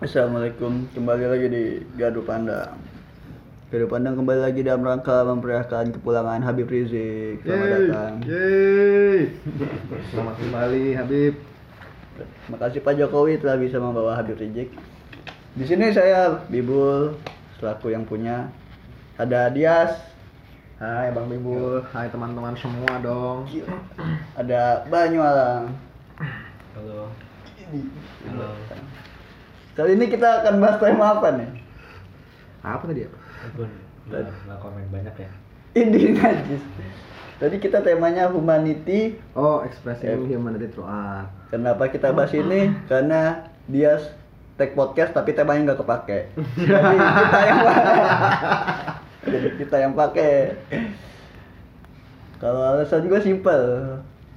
Assalamualaikum, kembali lagi di Gaduh Pandang. Gaduh Pandang kembali lagi dalam rangka memperiahkan kepulangan Habib Rizik. Selamat datang. Yeay. Selamat kembali Habib. Makasih Pak Jokowi telah bisa membawa Habib Rizik. Di sini saya Bibul selaku yang punya. Ada Dias, Hai Bang Bibul. Hai teman-teman semua dong. ada Banyualang. Halo. Halo. Kali ini kita akan bahas tema apa nih? Apa tadi ya? Ampun, nggak nggak komen banyak ya. Ini najis. Tadi kita temanya humanity. Oh, expressing Eh. humanity through art. Kenapa kita bahas ini? Karena dia tag podcast tapi temanya nggak kepake. Jadi kita yang Jadi kita yang pakai. Kalau alasan gue simpel.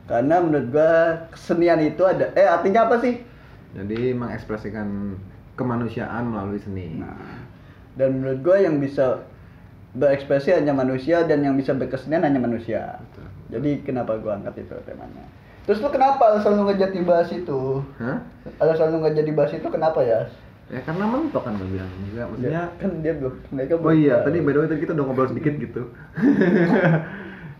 Karena menurut gue kesenian itu ada eh artinya apa sih? Jadi mengekspresikan kemanusiaan melalui seni. Nah, dan menurut gue yang bisa berekspresi hanya manusia dan yang bisa berkesenian hanya manusia. Betul. Jadi kenapa gue angkat itu temanya? Terus lu kenapa alasan lu ngejat dibahas itu? Hah? Alasan lu ngejat dibahas itu kenapa ya? Ya karena mentok kan gue bilang juga. Maksudnya kan dia belum mereka Oh belum iya, tahu. tadi by the way tadi kita udah ngobrol sedikit gitu.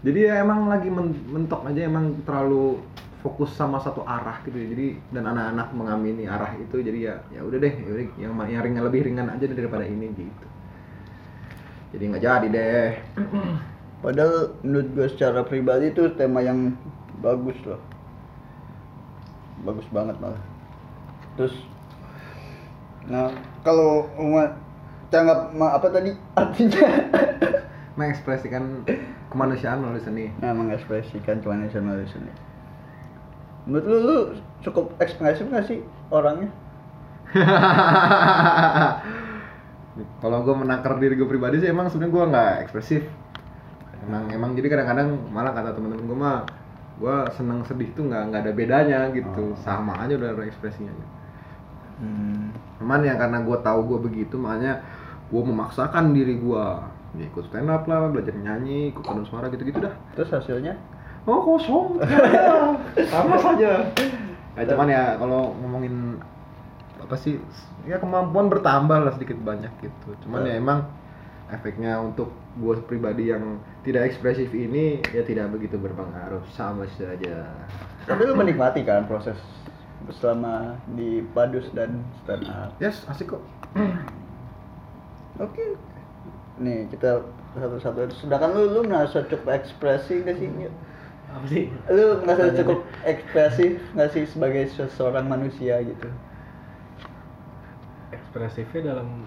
Jadi ya emang lagi men- mentok aja emang terlalu fokus sama satu arah gitu ya. Jadi dan anak-anak mengamini arah itu jadi ya ya udah deh, ya udah yang yang ringan lebih ringan aja daripada ini gitu. Jadi nggak jadi deh. Padahal menurut gue secara pribadi itu tema yang bagus loh. Bagus banget malah. Terus Nah, kalau umat tanggap apa tadi artinya? Mengekspresikan kemanusiaan melalui seni. nah, mengekspresikan kemanusiaan melalui seni. Menurut lu, lu cukup ekspresif nggak sih orangnya? Kalau gue menakar diri gue pribadi sih emang sebenarnya gue nggak ekspresif. Emang emang jadi kadang-kadang malah kata temen-temen gue mah gue seneng sedih tuh nggak nggak ada bedanya gitu Oh. sama aja udah ekspresinya. Hmm. Cuman ya karena gue tahu gue begitu makanya gue memaksakan diri gue ya ikut stand up lah belajar nyanyi ikut paduan suara gitu-gitu dah. Terus hasilnya? oh kosong. Sama, saja. Ya cuman ya kalau ngomongin apa sih ya kemampuan bertambah lah sedikit banyak gitu. Cuman ya emang efeknya untuk gue pribadi yang tidak ekspresif ini ya tidak begitu berpengaruh. Sama saja. Tapi lu menikmati kan proses selama di Padus dan stand up. yes asik kok. Oke. Nih kita satu-satu. Sedangkan lu lu merasa cukup ekspresi gak sih? Nyut? Apa sih? Lu merasa cukup ekspresif gak sih sebagai seseorang manusia gitu? Ekspresifnya dalam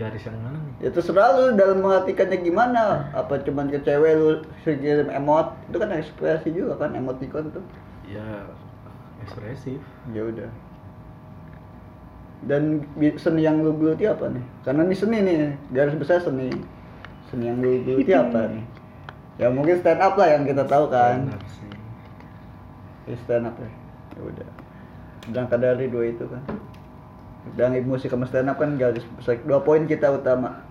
garis yang mana nih? Ya terserah lu dalam mengartikannya gimana. Apa cuman ke cewek lu kirim emot? Itu kan ekspresi juga kan emoticon tuh. Ya ekspresif. Ya udah. Dan seni yang lu geluti apa nih? Karena ini seni nih, garis besar seni. Seni yang lu geluti apa nih? Ya mungkin stand up lah yang kita tahu kan. Benar sih. Ya, stand up ya. Ya udah. Berangkat dari dua itu kan. Dan musik sama stand up kan garis besar. Dua poin kita utama.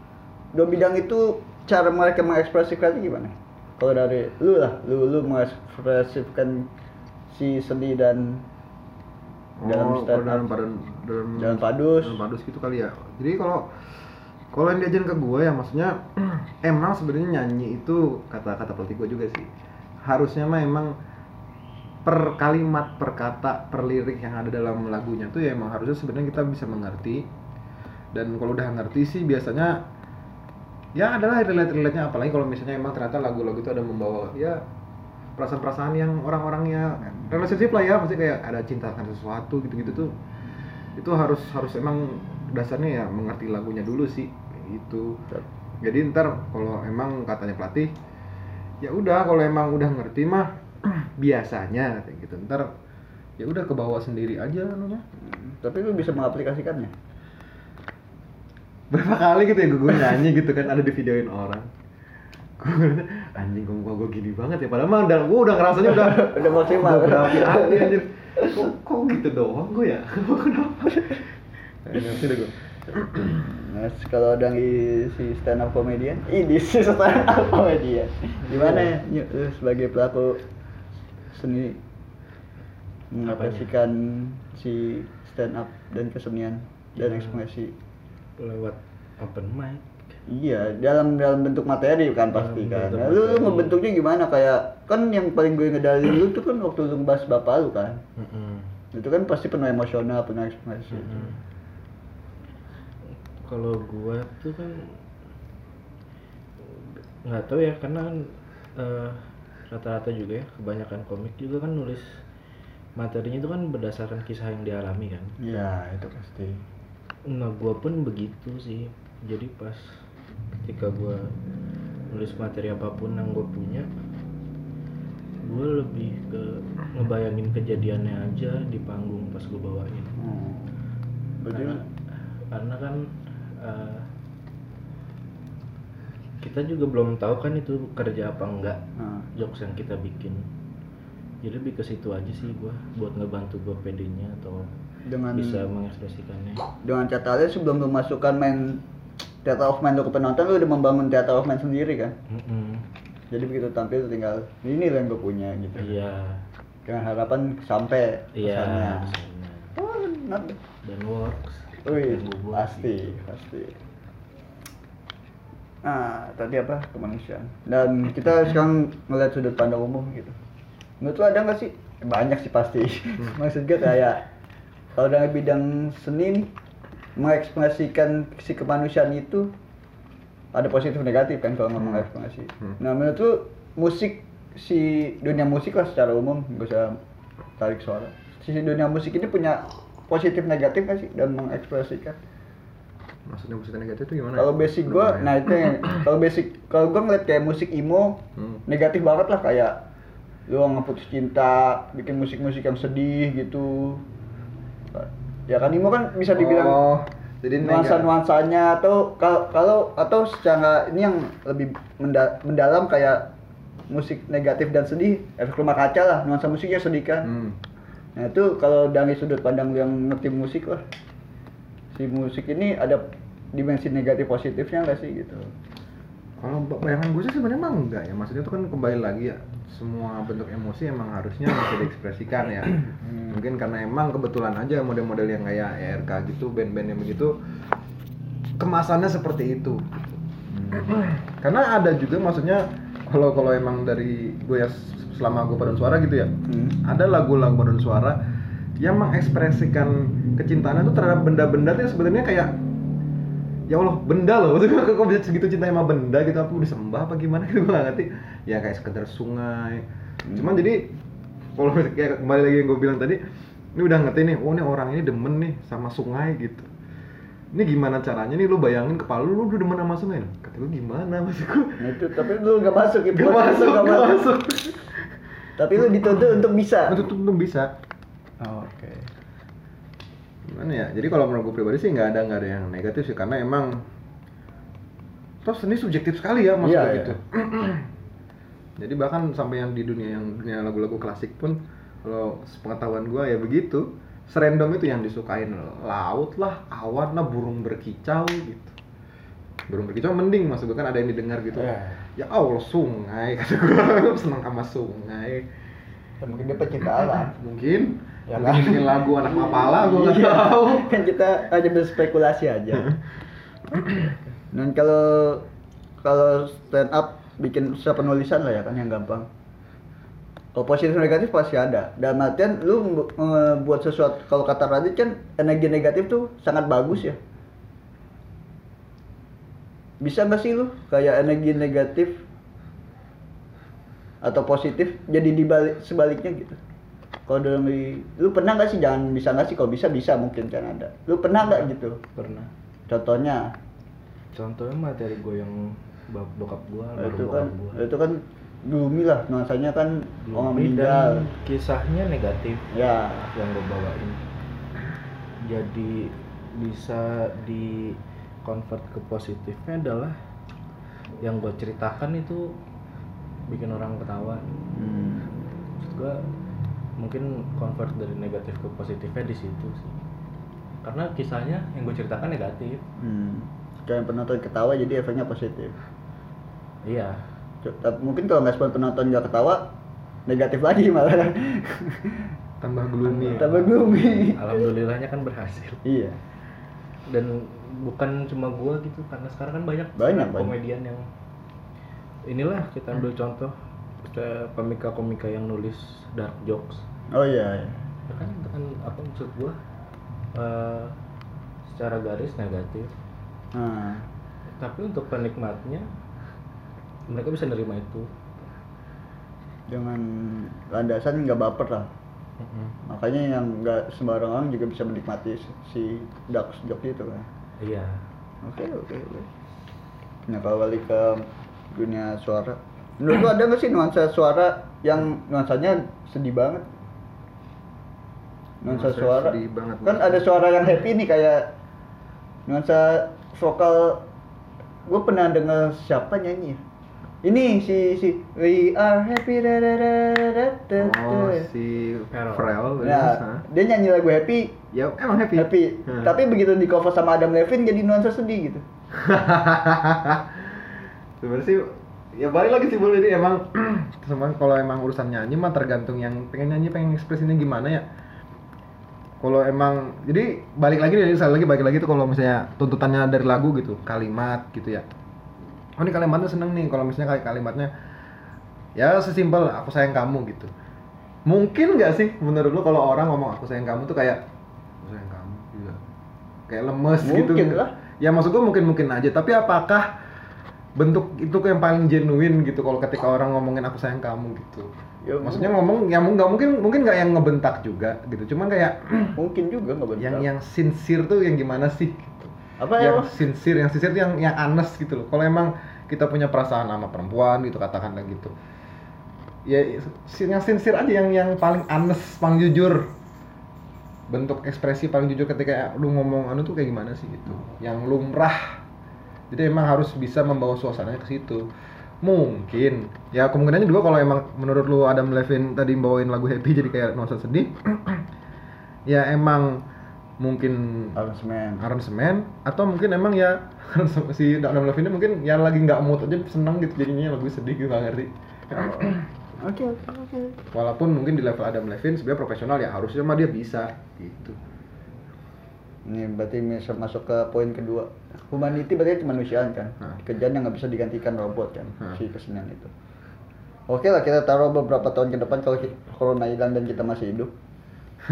Dua bidang itu cara mereka mengekspresikan gimana? Kalau dari lu lah, lu lu mengekspresikan si seni dan dalam oh, stand kalau dalam padun dalam Dalam padus. dalam padus gitu kali ya. Jadi kalau kalau yang diajarin ke gue ya maksudnya emang sebenarnya nyanyi itu kata kata pelatih gue juga sih harusnya mah emang per kalimat per kata per lirik yang ada dalam lagunya tuh ya emang harusnya sebenarnya kita bisa mengerti. Dan kalau udah ngerti sih biasanya ya adalah relate relate nya apalagi kalau misalnya emang ternyata lagu-lagu itu ada membawa ya perasaan-perasaan yang orang-orangnya relationship lah ya maksudnya kayak ada cinta akan sesuatu gitu-gitu tuh itu harus harus emang dasarnya ya mengerti lagunya dulu sih gitu. Jadi ntar kalau emang katanya pelatih ya udah kalau emang udah ngerti mah biasanya kayak gitu. Ntar ya udah ke bawah sendiri aja anunya Hmm, Tapi lu bisa mengaplikasikannya. berapa kali gitu ya gue nyanyi gitu kan ada di videoin orang anjing kok muka gue gini banget ya? Padahal mah udah gue udah ngerasanya udah Udah maksimal. udah berapi-api anjir kok, kok gitu doang gue ya? Kenapa? Ngerti deh gue. Nah, kalau ada di si stand up comedian, ih di si stand up comedian. Gimana ya Nyu, lu sebagai pelaku seni mengapresiasikan si stand up dan kesenian dan Ya. ekspresi. Lewat open mic iya dalam dalam bentuk materi kan pasti kan. nah, lu, lu materi. ngebentuknya gimana? Kayak kan yang paling gue ngedalin lu tuh kan waktu lu ngebahas bapak lu kan. Mm-mm. itu kan pasti penuh emosional penuh ekspresi. Mm-mm. kalau gua tuh kan nggak tahu ya karena kan eh, rata-rata juga ya kebanyakan komik juga kan nulis materinya itu kan berdasarkan kisah yang dialami kan. Iya itu pasti. Nah gua pun begitu sih. Jadi pas ketika gua nulis materi apa pun yang gue punya gue lebih ke ngebayangin kejadiannya aja di panggung pas gue bawain. Hmm. karena, karena kan eh, kita juga belum tahu kan itu kerja apa enggak nah, jokes yang kita bikin. Jadi lebih ke situ aja sih gua buat ngebantu gue pedenya atau dengan bisa mengekspresikannya. dengan catanya sebelum lu masukkan main theater of mind lu ke penonton lu udah membangun theater of mind sendiri kan Mm-mm. jadi begitu tampil tinggal ini yang gue punya gitu iya dengan harapan sampai iya pesannya. pesannya. oh, not dan works Wih, pasti, gitu. pasti. Nah, tadi apa? Kemanusiaan. Dan kita sekarang ngeliat sudut pandang umum gitu. Menurut lu ada nggak sih? Banyak sih pasti. Maksud gue kayak kalau dalam bidang seni nih, mengekspresikan si kemanusiaan itu ada positif negatif kan kalau ngomong ekspresi. Hmm. Nah, menurut lu musik si dunia musik lah secara umum gak usah tarik suara. Si dunia musik ini punya positif negatif nggak sih dan mengekspresikan? maksudnya positif negatif itu gimana Kalau basic gua, Lumayan. nah itu yang kalau basic kalau gua ngeliat kayak musik emo Hmm. negatif banget lah kayak lu ngeputus cinta, bikin musik-musik yang sedih gitu. Ya kan emo kan bisa dibilang oh, jadi nuansa nega- nuansanya atau kalau kalau atau secara ini yang lebih menda- mendalam kayak musik negatif dan sedih efek rumah kaca lah nuansa musiknya sedih kan. Hmm. nah itu kalau dari sudut pandang yang ngerti musik lah. Si musik ini ada dimensi negatif positifnya nggak sih gitu Kalau ba- bayangan gue sih sebenarnya emang enggak ya. Maksudnya itu kan kembali lagi ya. Semua bentuk emosi emang harusnya bisa diekspresikan ya. Mungkin karena emang kebetulan aja model-model yang kayak ERK gitu, band-band yang begitu kemasannya seperti itu. Karena ada juga maksudnya kalau kalau emang dari gue ya selama gue paduan suara gitu ya. Hmm. Ada lagu-lagu paduan suara yang mengekspresikan kecintaannya tuh terhadap benda-benda yang sebenarnya kayak ya Allah benda loh. Maksudnya kok kok bisa segitu cinta sama benda gitu? Aku disembah apa gimana? Gitu gue gak ngerti. Ya kayak sekedar sungai. Cuman jadi kalau kayak kembali lagi yang gue bilang tadi ini udah ngerti nih oh ini orang ini demen nih sama sungai gitu. Ini gimana caranya nih? Lu bayangin kepala lu lu udah demen sama sungai kata lu gimana maksudku Nah, itu tapi lu nggak masuk itu gak masuk gak masuk. tapi lu dituntut untuk bisa. Itu tuh belum bisa. Oh, oke gimana ya? Jadi kalau menurut gue pribadi sih nggak ada nggak ada yang negatif sih karena emang toh seni subjektif sekali ya maksudnya Iya, iya. gitu. Jadi bahkan sampai yang di dunia yang dunia lagu-lagu klasik pun kalau sepengetahuan gue ya begitu serandom itu yang disukain laut lah awan lah burung berkicau gitu. Burung berkicau mending maksud gue kan ada yang didengar gitu. Iya. ya Allah sungai kata gue seneng sama sungai. Ya, mungkin dia pecinta alam. Mungkin Ya kan? bikin lagu anak mapala gue nggak Iya. tahu. Kan kita hanya berspekulasi aja. Dan kalau kalau stand up bikin usaha penulisan lah ya kan yang gampang. Kalau positif negatif pasti ada. Dalam artian lu buat sesuatu kalau kata Radit kan energi negatif tuh sangat bagus ya. Bisa nggak sih lu kayak energi negatif atau positif jadi dibalik sebaliknya gitu kalau dalam lu pernah nggak sih jangan bisa nggak sih kalau bisa bisa mungkin kan ada. Lu pernah nggak gitu? Pernah. Contohnya? Contohnya materi gue yang bokap gue itu baru kan gue itu kan gloomy lah nuansanya kan orang meninggal. kisahnya negatif ya. yang gue bawain. Jadi bisa di convert ke positifnya adalah yang gue ceritakan itu bikin orang ketawa. Hmm. Maksud gue mungkin convert dari negatif ke positifnya di situ sih. Karena kisahnya yang gue ceritakan negatif. Hmm. kayak penonton ketawa jadi efeknya positif. Iya. C- tapi mungkin kalau nggak penonton nggak ketawa negatif lagi malah. Tambah gloomy. Tambah gloomy. Alhamdulillahnya kan berhasil. Iya. Dan bukan cuma gua gitu karena sekarang kan banyak Banyak, stand-up banyak. komedian yang inilah kita ambil contoh kita komika-komika yang nulis dark jokes. Oh iya, iya. ya kan itu kan apa maksud gua? Eh, secara garis negatif. Nah, tapi untuk penikmatnya mereka bisa nerima itu. Dengan landasan nggak baper lah. Makanya yang nggak sembarang orang juga bisa menikmati si- dark joke itu kan. Iya. Oke oke oke. Nah kalau balik ke dunia suara menurut lu ada nggak sih nuansa suara yang nuansanya sedih banget? Nuansa Nuansa suara. sedih banget, kan ada suara yang happy nih kayak nuansa vokal. Gue pernah dengar siapa nyanyi ya? ini si si we are happy da, da, da, da, da, oh si. Farrell Nah, Hah? dia nyanyi lagu happy. Ya emang happy? Happy. Hmm. tapi begitu di cover sama Adam Levine jadi nuansa sedih gitu. Sebenarnya sih ya balik lagi sih boleh ini emang semua kalau emang urusan nyanyi mah tergantung yang pengen nyanyi pengen ekspresinya gimana ya. Kalau emang jadi balik lagi dari sekali lagi balik lagi tuh kalau misalnya tuntutannya dari lagu gitu kalimat gitu ya. Oh ini kalimatnya seneng nih kalau misalnya kayak kalimatnya ya sesimpel aku sayang kamu gitu. Mungkin nggak sih menurut lu kalau orang ngomong aku sayang kamu tuh kayak aku sayang kamu iya kayak lemes gitu. Mungkin lah. ya maksud gua mungkin mungkin aja tapi apakah bentuk itu yang paling genuine gitu kalau ketika orang ngomongin aku sayang kamu gitu. Ya, maksudnya ngomong ya nggak mungkin mungkin nggak yang ngebentak juga gitu. Cuman kayak mungkin juga nggak benar yang yang sincere tuh yang gimana sih gitu. apa ya? yang sincere yang sincere tuh yang yang honest gitu loh. Kalau emang kita punya perasaan sama perempuan gitu katakanlah gitu. Ya yang sincere aja yang yang paling honest paling jujur. Bentuk ekspresi paling jujur ketika lu ngomong anu tuh kayak gimana sih gitu. Yang lumrah jadi emang harus bisa membawa suasananya ke situ. Mungkin. Ya kemungkinannya juga kalau emang menurut lu Adam Levine tadi bawain lagu happy jadi kayak nuansa sedih ya emang mungkin aransemen aransemen atau mungkin emang ya si Adam Levine mungkin ya lagi nggak mood aja seneng gitu jadinya lagu sedih gitu nggak ngerti. Oke oke oke walaupun mungkin di level Adam Levine sebenarnya profesional ya harusnya mah dia bisa gitu ini berarti bisa masuk ke poin kedua. Humanity berarti kemanusiaan kan? Hah. kerjaan yang nggak bisa digantikan robot kan? Hah. si kesenian itu. Oke lah kita taruh beberapa tahun ke depan kalau corona hilang dan kita masih hidup.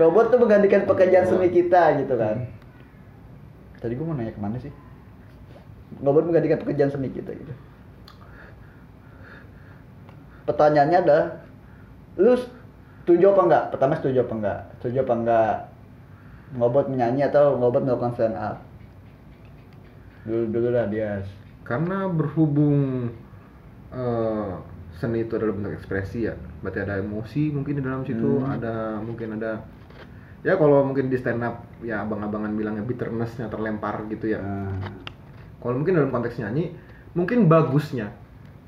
Robot tuh menggantikan pekerjaan seni kita gitu kan? Tadi gua mau nanya ke mana sih? Robot menggantikan pekerjaan seni kita gitu. Pertanyaannya adalah lu setuju apa enggak? Pertama setuju apa enggak? Setuju apa enggak? Robot menyanyi atau robot melakukan stand up dulu dulu lah dia karena berhubung eh, seni itu adalah bentuk ekspresi ya berarti ada emosi mungkin di dalam situ Hmm. ada mungkin ada ya kalau mungkin di stand up ya abang-abangan bilangnya bitternessnya terlempar gitu ya. Nah, kalau mungkin dalam konteks nyanyi mungkin bagusnya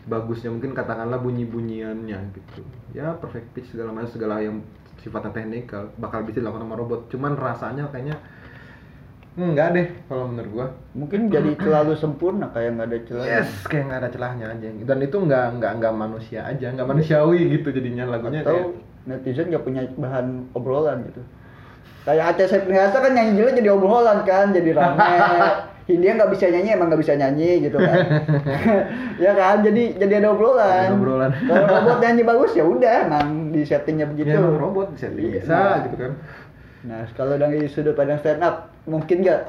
bagusnya mungkin katakanlah bunyi-bunyiannya gitu. Ya perfect pitch segala macam segala yang sifatnya teknikal bakal bisa dilakukan sama robot. Cuman rasanya kayaknya enggak deh kalau menurut gua. Mungkin jadi terlalu sempurna kayak nggak ada celah. Yes kayak nggak ada celahnya aja. Dan itu nggak nggak nggak manusia aja nggak manusiawi gitu jadinya lagunya atau kayak netizen nggak punya bahan obrolan gitu. Kayak Aceh Septriasa kan nyanyi jelek jadi obrolan kan jadi rame Hindia nggak bisa nyanyi emang nggak bisa nyanyi gitu kan. Ya kan jadi jadi ada obrolan. Ada obrolan. kalau robot nyanyi bagus ya udah emang di settingnya begitu. ya emang robot bisa Iya, bisa nah. gitu kan. Nah kalau dari sudut pandang stand up mungkin nggak?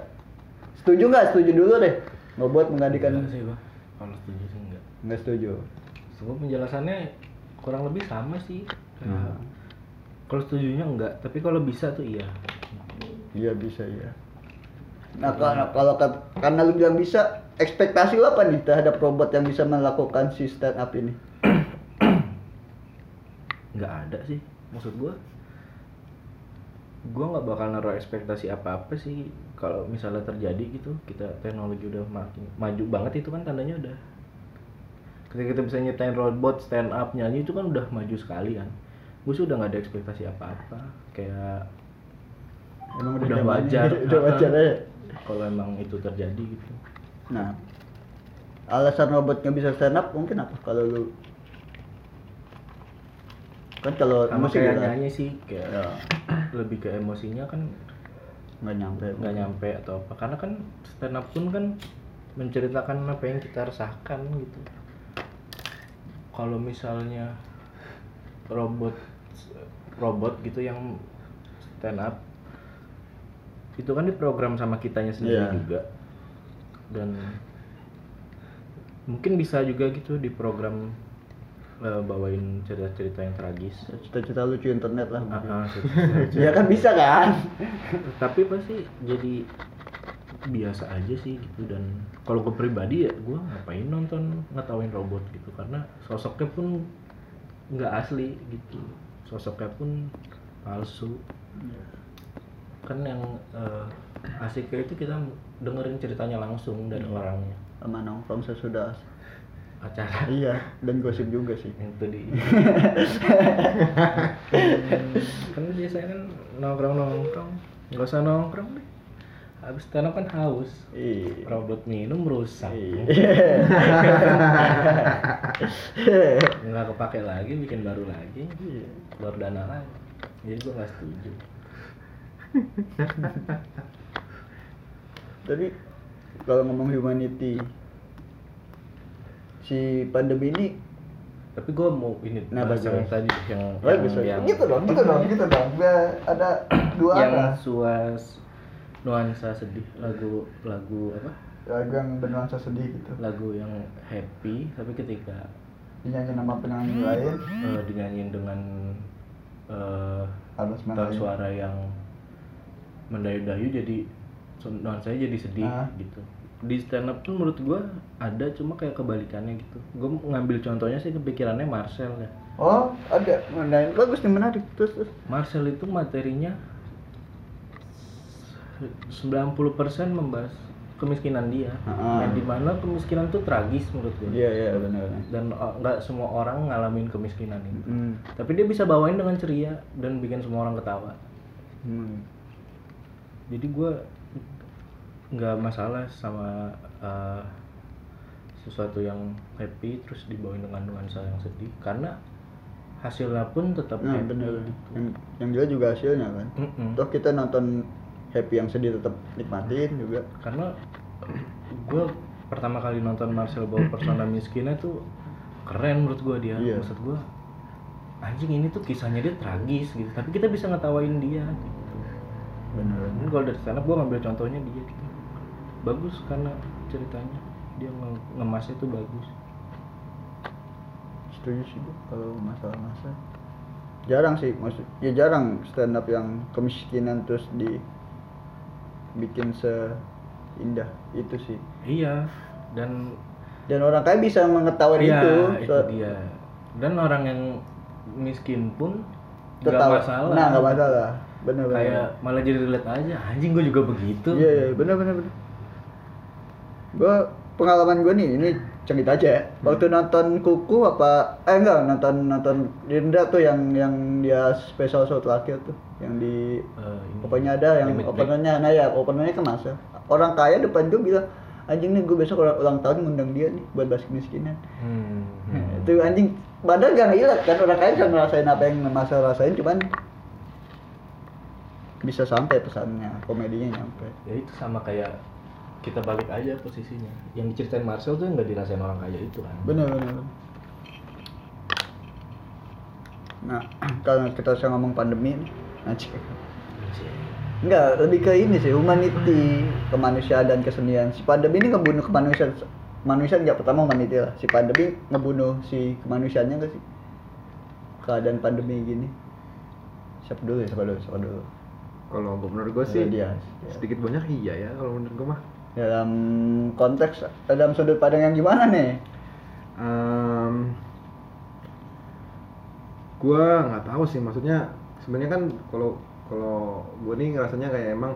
Setuju nggak? Setuju dulu deh. Robot menggantikan Enggak sih kalau setuju sih enggak nggak setuju. Semua penjelasannya kurang lebih sama sih. Hmm. kalau setujunya enggak tapi kalau bisa tuh iya. Iya bisa ya. Nah kalau kalau kat- karena lu bilang bisa, ekspektasi lu apa nih terhadap robot yang bisa melakukan si stand up ini? nggak ada sih maksud gua. Gua nggak bakal naruh ekspektasi apa apa sih kalau misalnya terjadi gitu. Kita teknologi udah makin maju banget itu kan tandanya udah. Ketika kita bisa nyetain robot stand up nyanyi itu kan udah maju sekali kan. Gue sih udah nggak ada ekspektasi apa apa kayak Emang udah wajar. udah wajar ya. Kalau emang itu terjadi gitu. Nah, alasan robot nggak bisa stand up mungkin apa? Kalau lu? Kan kalau musik kayak nyanyi sih kayak ya. lebih ke emosinya kan nggak nyampe. nggak nyampe atau apa. Karena kan stand up pun kan menceritakan apa yang kita rasakan gitu. Kalau misalnya robot robot gitu yang stand up itu kan diprogram sama kitanya sendiri Iya. juga. Dan mungkin bisa juga gitu diprogram eh, bawain cerita-cerita yang tragis. Cita-cita lucu internet lah Ah, ah, cerita- ya kan bisa kan? Tapi pasti jadi biasa aja sih gitu. Dan kalau gue pribadi ya gue ngapain nonton ngetawain robot gitu. Karena sosoknya pun nggak asli gitu. Sosoknya pun palsu kan yang eh, asiknya itu kita dengerin ceritanya langsung dari orangnya. Sama nongkrong sesudah acara. Iya dan gosip juga sih. Yang tadi. Kan biasanya kan nongkrong nongkrong nggak usah nongkrong deh. Habis stand kan haus. Iya. Robot minum rusak. Iya. nggak kepake lagi bikin baru lagi. Iya. keluar dana lagi. Jadi gue nggak setuju Tapi kalau ngomong humanity si pandemi ini tapi gue mau ini Nah, bahas yang tadi yang bagus yang, yang gitu dong gitu dong gitu dong. Biar ada dua yang arah suas nuansa sedih lagu lagu apa? Lagu yang bernuansa sedih gitu. Lagu yang happy tapi ketika dinyanyi nama penyanyi lain. Eh, dinyanyiin dengan main. suara yang mendayu-dayu jadi nuansanya jadi sedih Ah. gitu. Di stand up tuh menurut gua ada cuma kayak kebalikannya gitu. Gue ngambil contohnya sih kepikirannya Marcel ya. Oh ada. Nah, bagus nih menarik. Terus terus. Marcel itu materinya 90% membahas kemiskinan dia. Ah. yang di mana kemiskinan tuh tragis menurut gue iya iya benar benar. Dan uh, nggak semua orang ngalamin kemiskinan itu. Hmm. tapi dia bisa bawain dengan ceria dan bikin semua orang ketawa. Hmm. Jadi gue nggak masalah sama uh, sesuatu yang happy terus dibawain dengan nuansa yang sedih. Karena hasilnya pun tetap nah happy benar gitu. yang yang jelas juga hasilnya kan? Mm-mm. toh kita nonton happy yang sedih tetap nikmatin juga. Karena gue pertama kali nonton Marcel bawa persona miskinnya tuh keren menurut gue dia. Iya. maksud gue anjing ini tuh kisahnya dia tragis gitu. Tapi kita bisa ngetawain dia gitu benar Ini kalau dari stand up gue ngambil contohnya dia gitu. Bagus karena ceritanya. Dia nge- ngemasnya tuh bagus. Setuju sih gua kalau masalah masa. Jarang sih maksud ya jarang stand up yang kemiskinan terus di bikin seindah. Itu sih. Iya dan dan orang kaya bisa mengetahui iya itu itu so- dia. Dan orang yang miskin pun nggak masalah. Nah nggak masalah bener bener kayak malah jadi relate aja. Anjing gue juga begitu. Iya iya bener bener bener. Gua pengalaman gue nih ini cerita aja ya. waktu nonton kuku apa eh enggak nonton nonton Dinda tuh yang yang dia special show terakhir tuh yang di Eh, ini. pokoknya ada yang Limit openernya nah ya openernya kan masa orang kaya depan gue bilang anjing nih gue besok ulang, ulang tahun ngundang dia nih buat bahas kemiskinan. Hmm, Nah, hmm. itu anjing padahal gak ngilat kan orang kaya bisa ngerasain apa yang masa rasain cuman bisa sampai pesannya komedinya nyampe ya itu sama kayak kita balik aja posisinya yang diceritain Marcel tuh nggak dirasain orang kaya itu kan bener bener nah kalau kita saya ngomong pandemi nih anjing. Enggak, lebih ke ini sih, humanity, kemanusiaan dan kesenian. Si pandemi ini ngebunuh kemanusiaan. Manusia nggak pertama humanity lah. Si pandemi ngebunuh si kemanusiaannya nggak sih? Keadaan pandemi gini. Siapa dulu ya? Siapa dulu? Siapa dulu? Kalau menurut gue sih dia. sedikit banyak iya ya kalau menurut gue mah. Dalam konteks, dalam sudut pandang yang gimana nih? Em, gua nggak tahu sih maksudnya sebenarnya kan kalau kalau gue nih ngerasanya kayak emang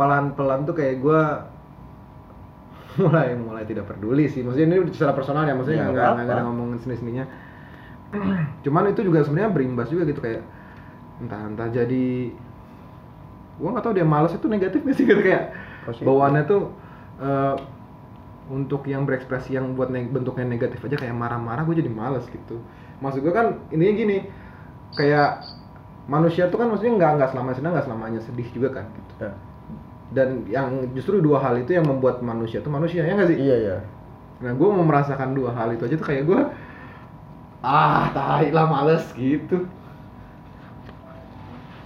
pelan-pelan tuh kayak gua mulai mulai tidak peduli sih maksudnya ini secara personal ya maksudnya Ya, nggak nggak nggak ngomongin seni seninya cuman itu juga sebenarnya berimbas juga gitu kayak entah entah jadi gua nggak tahu dia malas itu negatif nggak sih gitu kayak Positif. bawaannya tuh eh, untuk yang berekspresi yang buat neg- bentuknya negatif aja kayak marah-marah gue jadi males gitu maksud gue kan intinya gini kayak manusia tuh kan maksudnya nggak nggak selamanya senang nggak selamanya sedih juga kan gitu. Ya. dan yang justru dua hal itu yang membuat manusia tuh manusia ya nggak sih Iya ya. nah gue mau merasakan dua hal itu aja tuh kayak gue ah tai lah males gitu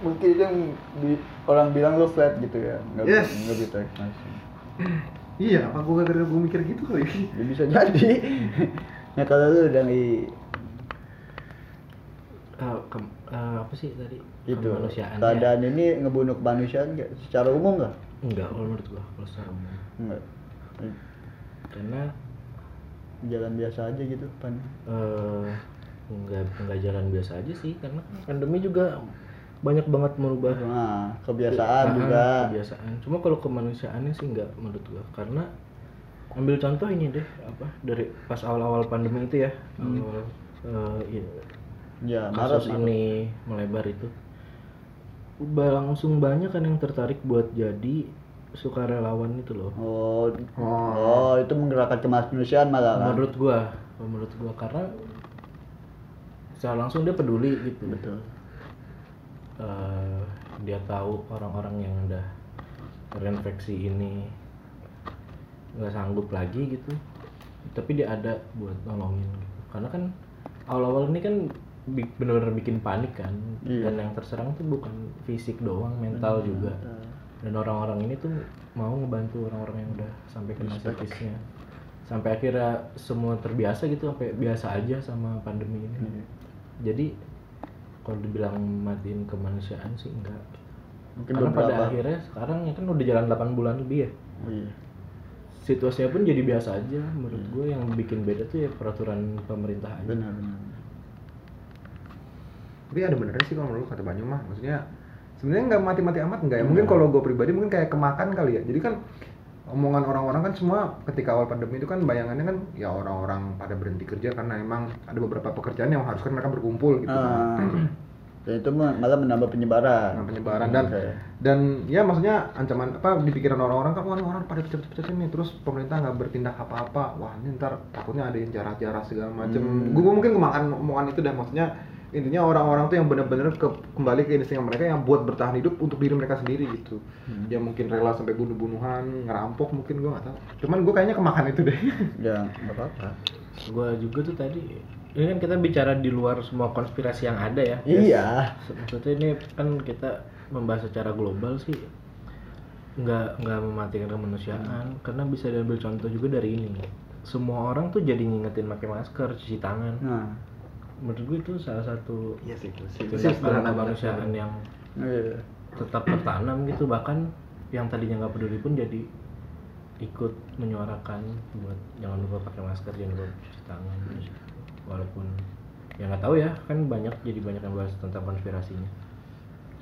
Mungkin itu yang di- orang bilang lu flat gitu ya. Nggak Yes. nggak bisa ekspansi. iya apa gue gara-gara gue mikir gitu kali Ya bisa jadi. nah kalau lu dari Eh, ke- eh, apa sih tadi itu kemanusiaan ya? keadaan ini ngebunuh kemanusiaan nggak? Secara umum nggak? enggak kalau menurut gua kalau secara umum Enggak. karena Jalan biasa aja gitu pan. eh enggak enggak jalan biasa aja sih karena pandemi juga banyak banget merubah. Nah, kebiasaan Ah, juga. kebiasaan. Cuma kalau kemanusiaannya sih enggak menurut gua. Karena ambil contoh ini deh apa dari pas awal-awal pandemi itu ya. Awal eh, iya, Ya, marah kasus ini melebar itu. Udah langsung banyak kan yang tertarik buat jadi sukarelawan itu loh. Oh, Oh. oh, itu menggerakkan kemanusiaan malah kan? menurut gua menurut gua. Karena secara langsung dia peduli gitu. Betul. Eh, dia tahu orang-orang yang udah terinfeksi ini nggak sanggup lagi gitu. Tapi dia ada buat nolongin gitu. Karena kan awal-awal ini kan bener-bener bikin panik kan. Iya. dan yang terserang tuh bukan fisik doang mental juga. dan orang-orang ini tuh mau ngebantu orang-orang yang udah sampai kena psikisnya sampai akhirnya semua terbiasa gitu sampai biasa aja sama pandemi ini. Iya. jadi kalau dibilang matiin kemanusiaan sih enggak. Mungkin karena pada beberapa. akhirnya sekarang ya kan udah jalan 8 bulan lebih ya. Iya. situasinya pun jadi biasa aja menurut gue yang bikin beda tuh ya peraturan pemerintah aja. Benar, benar. tapi ada benernya sih kalau menurut kata Banyu mah maksudnya sebenarnya nggak mati-mati amat nggak ya? Mungkin kalau gue pribadi mungkin kayak kemakan kali ya. Jadi kan omongan orang-orang kan semua ketika awal pandemi itu kan bayangannya kan ya orang-orang pada berhenti kerja karena emang ada beberapa pekerjaan yang haruskan mereka berkumpul gitu Ah, dan itu malah menambah penyebaran. Nah, penyebaran dan Oke. dan ya maksudnya ancaman apa di pikiran orang-orang kan wah ini orang pada cepet-cepet nih terus pemerintah nggak bertindak apa-apa wah ini ntar takutnya ada yang jarah-jarah segala macem Hmm. gue mungkin kemakan omongan itu dah maksudnya intinya orang-orang tuh yang benar-benar ke, kembali ke insting mereka yang buat bertahan hidup untuk diri mereka sendiri gitu. Hmm. ya mungkin rela sampai bunuh-bunuhan ngerampok mungkin gue nggak tahu. Cuman gue kayaknya kemakan itu deh. Ya, nggak apa-apa. gue juga tuh tadi ini kan kita bicara di luar semua konspirasi yang ada ya. Iya. maksudnya ini kan kita membahas secara global sih nggak nggak mematikan kemanusiaan. Karena bisa diambil contoh juga dari ini. Semua orang tuh jadi ngingetin pakai masker cuci tangan. Nah, menurut gue itu salah satu iya sih itu tindakan kemanusiaan yang iya. tetap tertanam gitu bahkan yang tadinya nggak peduli pun jadi ikut menyuarakan buat jangan lupa pakai masker jangan lupa cuci tangan walaupun ya nggak tahu ya kan banyak jadi banyak yang bahas tentang konspirasinya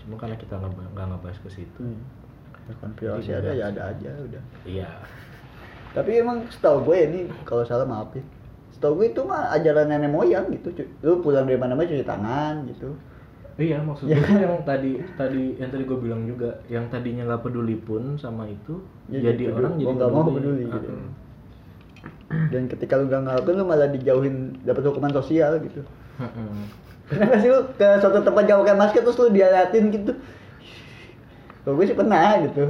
cuma karena kita nggak nggak ngebahas ke situ Hmm. Ya, konspirasi ada ya ada aja udah. iya Tapi emang setahu gue ini kalau salah maaf ya. Setahu gue itu mah ajaran nenek moyang gitu. cu. Lu pulang dari mana-mana cuci tangan gitu. iya maksud Ya. gue yang tadi tadi yang tadi gue bilang juga yang tadinya nggak peduli pun sama itu Ya, jadi jadi orang jadi nggak mau peduli gitu. Dan ketika lu gak ngelakuin lu malah dijauhin dapat hukuman sosial gitu. Gak sih lu ke suatu tempat jauh pakai masker terus lu dialiatin gitu? Kalau gue sih pernah gitu.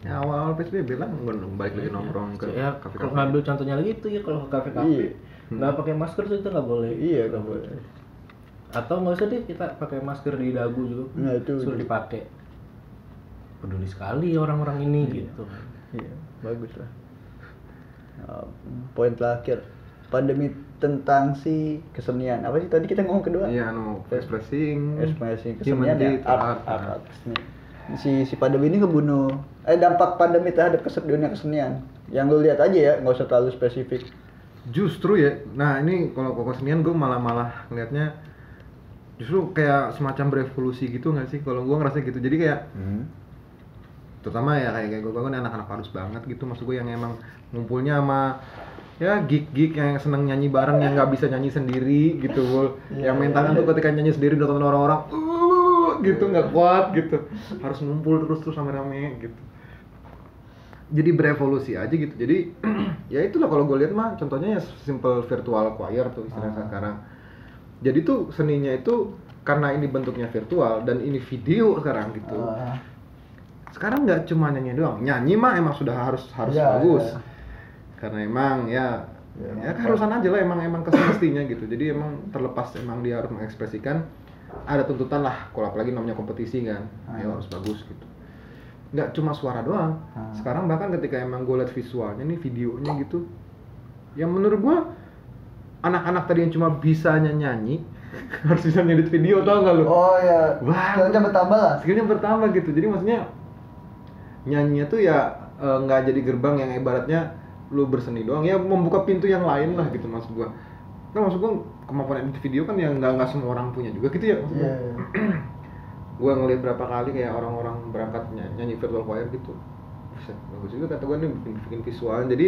ya awal-awal psbb lah nggak balik lagi nongkrong ke ya kafe kalau kafe ngambil contohnya lagi itu ya kalau ke kafe Iya. kafe nggak pakai masker tuh itu nggak boleh iya gak boleh. atau nggak usah deh kita pakai masker di dagu juga Nah, itu. suruh dipakai peduli sekali orang-orang ini gitu Iya, bagus lah. Nah, poin terakhir, pandemi tentang si kesenian. Apa sih tadi kita ngomong kedua? iya anu expressing Ekspresi human kesenian ya, art, art, art, nah. art, keseni. Si si pandemi ini ngebunuh eh dampak pandemi terhadap kes dunia kesenian. Yang lu lihat aja ya, nggak usah terlalu spesifik. Justru ya, nah ini kalau kok kesenian gue malah malah ngelihatnya justru kayak semacam berevolusi gitu nggak sih? Kalau gue ngerasa gitu, jadi kayak terutama ya kayak kayak gue kan anak-anak harus banget gitu, maksud gue yang emang ngumpulnya sama ya geek-geek yang seneng nyanyi bareng yang nggak bisa nyanyi sendiri gitu. Iya, yang main iya. tangan tuh ketika nyanyi sendiri ditonton orang-orang, uh, gitu nggak kuat gitu, harus ngumpul terus terus rame-rame gitu. Jadi berevolusi aja gitu. Jadi ya itulah kalau gue lihat mah contohnya ya simple virtual choir tuh istilahnya Ah. sekarang. Jadi tuh seninya itu karena ini bentuknya virtual dan ini video sekarang gitu. Ah, sekarang nggak cuma nyanyi doang. Nyanyi mah emang sudah harus harus Iya, bagus. iya. karena emang ya Ya, ya keharusan aja lah emang emang kesemestinya gitu. Jadi emang terlepas emang dia harus mengekspresikan ada tuntutan lah kalau apalagi namanya kompetisi kan ya harus bagus gitu. Nggak cuma suara doang. Ah. sekarang bahkan ketika emang gue liat visualnya nih videonya gitu yang menurut gua anak-anak tadi yang cuma bisanya nyanyi harus bisa ngedit video tau gak lu? Oh ya, Wah. skillnya bertambah lah. skillnya bertambah gitu. Jadi maksudnya nyanyinya tuh ya eh, nggak jadi gerbang yang ibaratnya lu berseni doang. Ya membuka pintu yang lain lah gitu maksud gua. Kan maksud gua kemampuan edit video kan yang nggak nggak semua orang punya juga gitu ya Iya. gua. gua ngeliat berapa kali kayak orang-orang berangkat ny- nyanyi virtual choir gitu. Buset, bagus juga kata gua nih bikin, bikin visual. Jadi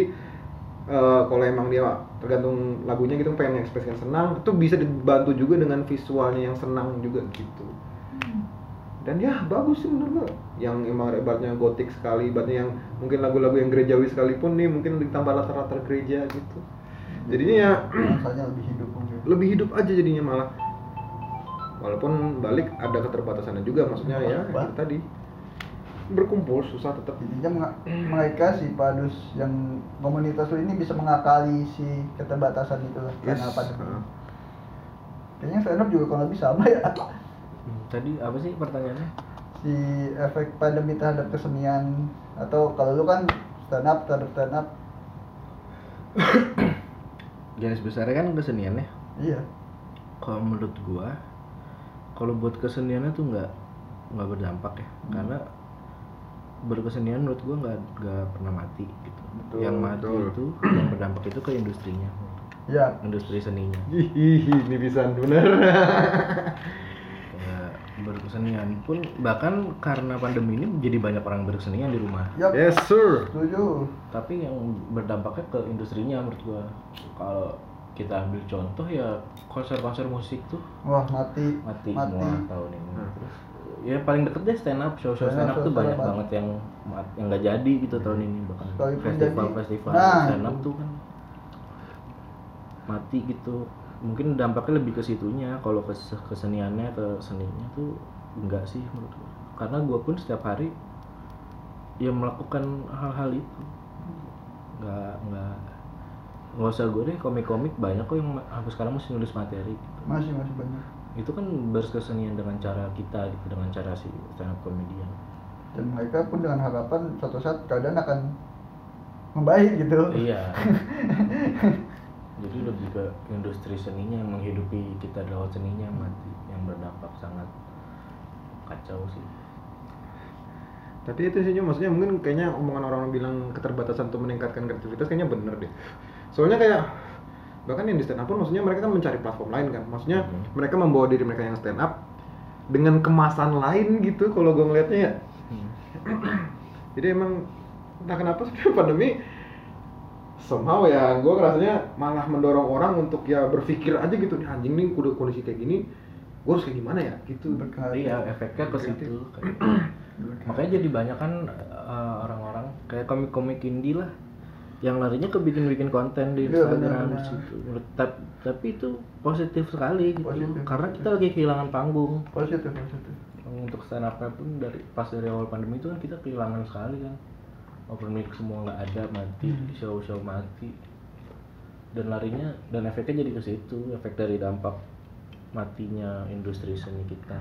eh, kalau emang dia tergantung lagunya gitu pengen ekspresikan senang itu bisa dibantu juga dengan visualnya yang senang juga gitu. Dan ya bagus sih menurut gua. Yang emang ibaratnya gotik sekali ibaratnya yang mungkin lagu-lagu yang gerejawi sekalipun nih mungkin ditambah latar-latar gereja gitu. Jadinya ya Rasanya lebih hidup. Lebih hidup aja jadinya malah walaupun balik ada keterbatasannya juga maksudnya ya Apa? itu tadi berkumpul susah tetap Intinya mereka si padus yang komunitas lu ini bisa mengakali si keterbatasan itu lah Yes. karena pandemi. Ah. Kayaknya stand up juga kalau lebih sama ya. Hmm, tadi apa sih pertanyaannya Si efek pandemi terhadap kesenian atau kalau lu kan stand up terhadap stand up. garis besarnya kan keseniannya Iya. kalau menurut gua kalau buat keseniannya tuh nggak nggak berdampak ya karena berkesenian menurut gua nggak nggak pernah mati gitu Betul, yang mati betul. itu yang berdampak itu ke industrinya Iya. industri seninya Ih, ini bisa bener Kayak berkesenian pun bahkan karena pandemi ini jadi banyak orang berkesenian di rumah Yap. yes sir Setuju. tapi yang berdampaknya ke industrinya menurut gua kalau kita ambil contoh ya konser-konser musik tuh Wah, mati. mati, Mati. semua tahun ini Hmm. terus ya paling deket deh stand up show show Stand stand up, tuh banyak banget yang yang nggak jadi gitu tahun ini bahkan Sekalipun festival jadi, festival nah, stand up itu. tuh kan mati gitu mungkin dampaknya lebih ke situnya kalau ke keseniannya ke seninya tuh enggak sih menurut gua karena gua pun setiap hari ya melakukan hal-hal itu nggak nggak nggak usah gue deh komik-komik banyak kok yang sampai sekarang masih nulis materi gitu. Masih masih banyak. itu kan berkesenian dengan cara kita gitu dengan cara si stand up comedian. Dan mereka pun dengan harapan suatu saat keadaan akan membaik gitu. iya. Jadi lebih ke industri seninya yang menghidupi kita lewat seninya yang mati yang berdampak sangat kacau sih. Tapi itu sih maksudnya mungkin kayaknya omongan orang bilang keterbatasan untuk meningkatkan kreativitas kayaknya bener deh soalnya kayak bahkan yang di stand up pun maksudnya mereka kan mencari platform lain kan. Maksudnya Mhm. mereka membawa diri mereka yang stand up dengan kemasan lain gitu kalau gue ngelihatnya ya. Jadi emang entah kenapa sih pandemi somehow ya gue rasanya malah mendorong orang untuk ya berpikir aja gitu. Nih anjing nih kudu kondisi kayak gini gue harus kayak gimana ya? Gitu. Berkreatif. iya efeknya ke situ kayak makanya jadi banyak kan eh, orang-orang kayak komik-komik indie lah yang larinya ke bikin-bikin konten di Iya, Instagram di situ. Tap- tapi itu positif sekali gitu Positif. karena kita lagi kehilangan panggung Positif, positif. untuk stand up pun dari pas dari awal pandemi itu kan kita kehilangan sekali kan open mic semua nggak ada mati Hmm. show show mati dan larinya dan efeknya jadi ke situ efek dari dampak matinya industri seni kita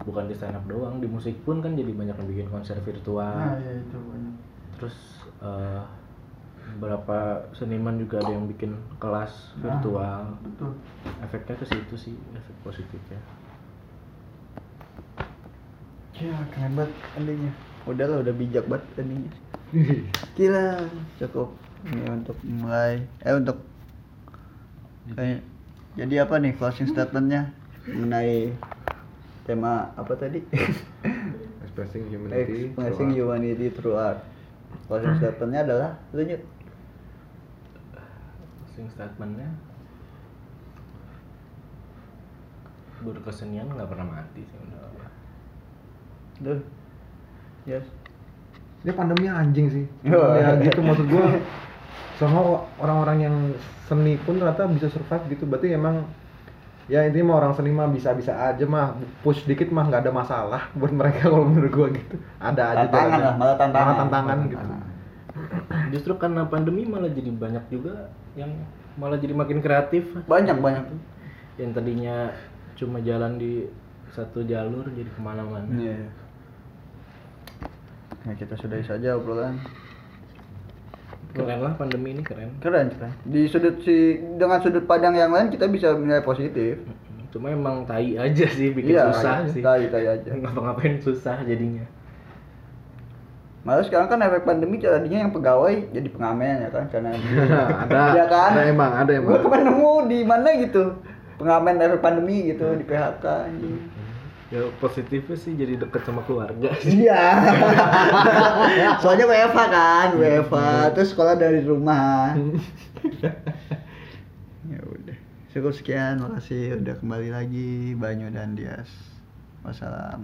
bukan di stand up doang di musik pun kan jadi banyak yang bikin konser virtual Nah, ya itu banyak. terus eh, beberapa seniman juga ada yang bikin kelas Nah. virtual Betul. efeknya ke situ sih efek positifnya Ya, keren banget endingnya. Udah lah, udah bijak banget endingnya. Gila, cukup. Ini untuk mulai, eh untuk kayak jadi apa nih closing statementnya mengenai tema apa tadi? expressing humanity Expressing through art. humanity through art. Closing statementnya adalah lu Nyut. closing statementnya berkesenian nggak pernah mati sih. Duh. Yes. Dia pandemi anjing sih. Oh. ya gitu maksud gua. Sama orang-orang yang seni pun ternyata bisa survive gitu. Berarti emang ya ini mah orang seni mah bisa-bisa aja mah push dikit mah nggak ada masalah buat mereka kalau menurut gua gitu ada aja Tantangan lah, malah tantangan. malah tantangan gitu Tantangan. Justru karena pandemi malah jadi banyak juga yang malah jadi makin kreatif. Banyak banyak. Yang tadinya cuma jalan di satu jalur jadi ke mana-mana. Iya. Nah, kita sudahi saja obrolan. Keren lah pandemi ini keren. Keren, keren. Di sudut si dengan sudut pandang yang lain kita bisa menilai positif. Cuma emang tai aja sih bikin Iya, susah sih. Tai tai aja. Ngapa-ngapain susah jadinya. Malah sekarang kan efek pandemi jadinya yang pegawai jadi pengamen ya kan karena ada Iya kan? ada emang ada Gue emang kemarin nemu di mana gitu pengamen efek pandemi gitu di PHK. Ya positifnya sih jadi deket sama keluarga sih. Iya. Soalnya WFH kan, WFH terus sekolah dari rumah. ya udah. Cukup sekian, makasih udah kembali lagi Banyu dan Dias. Wassalam.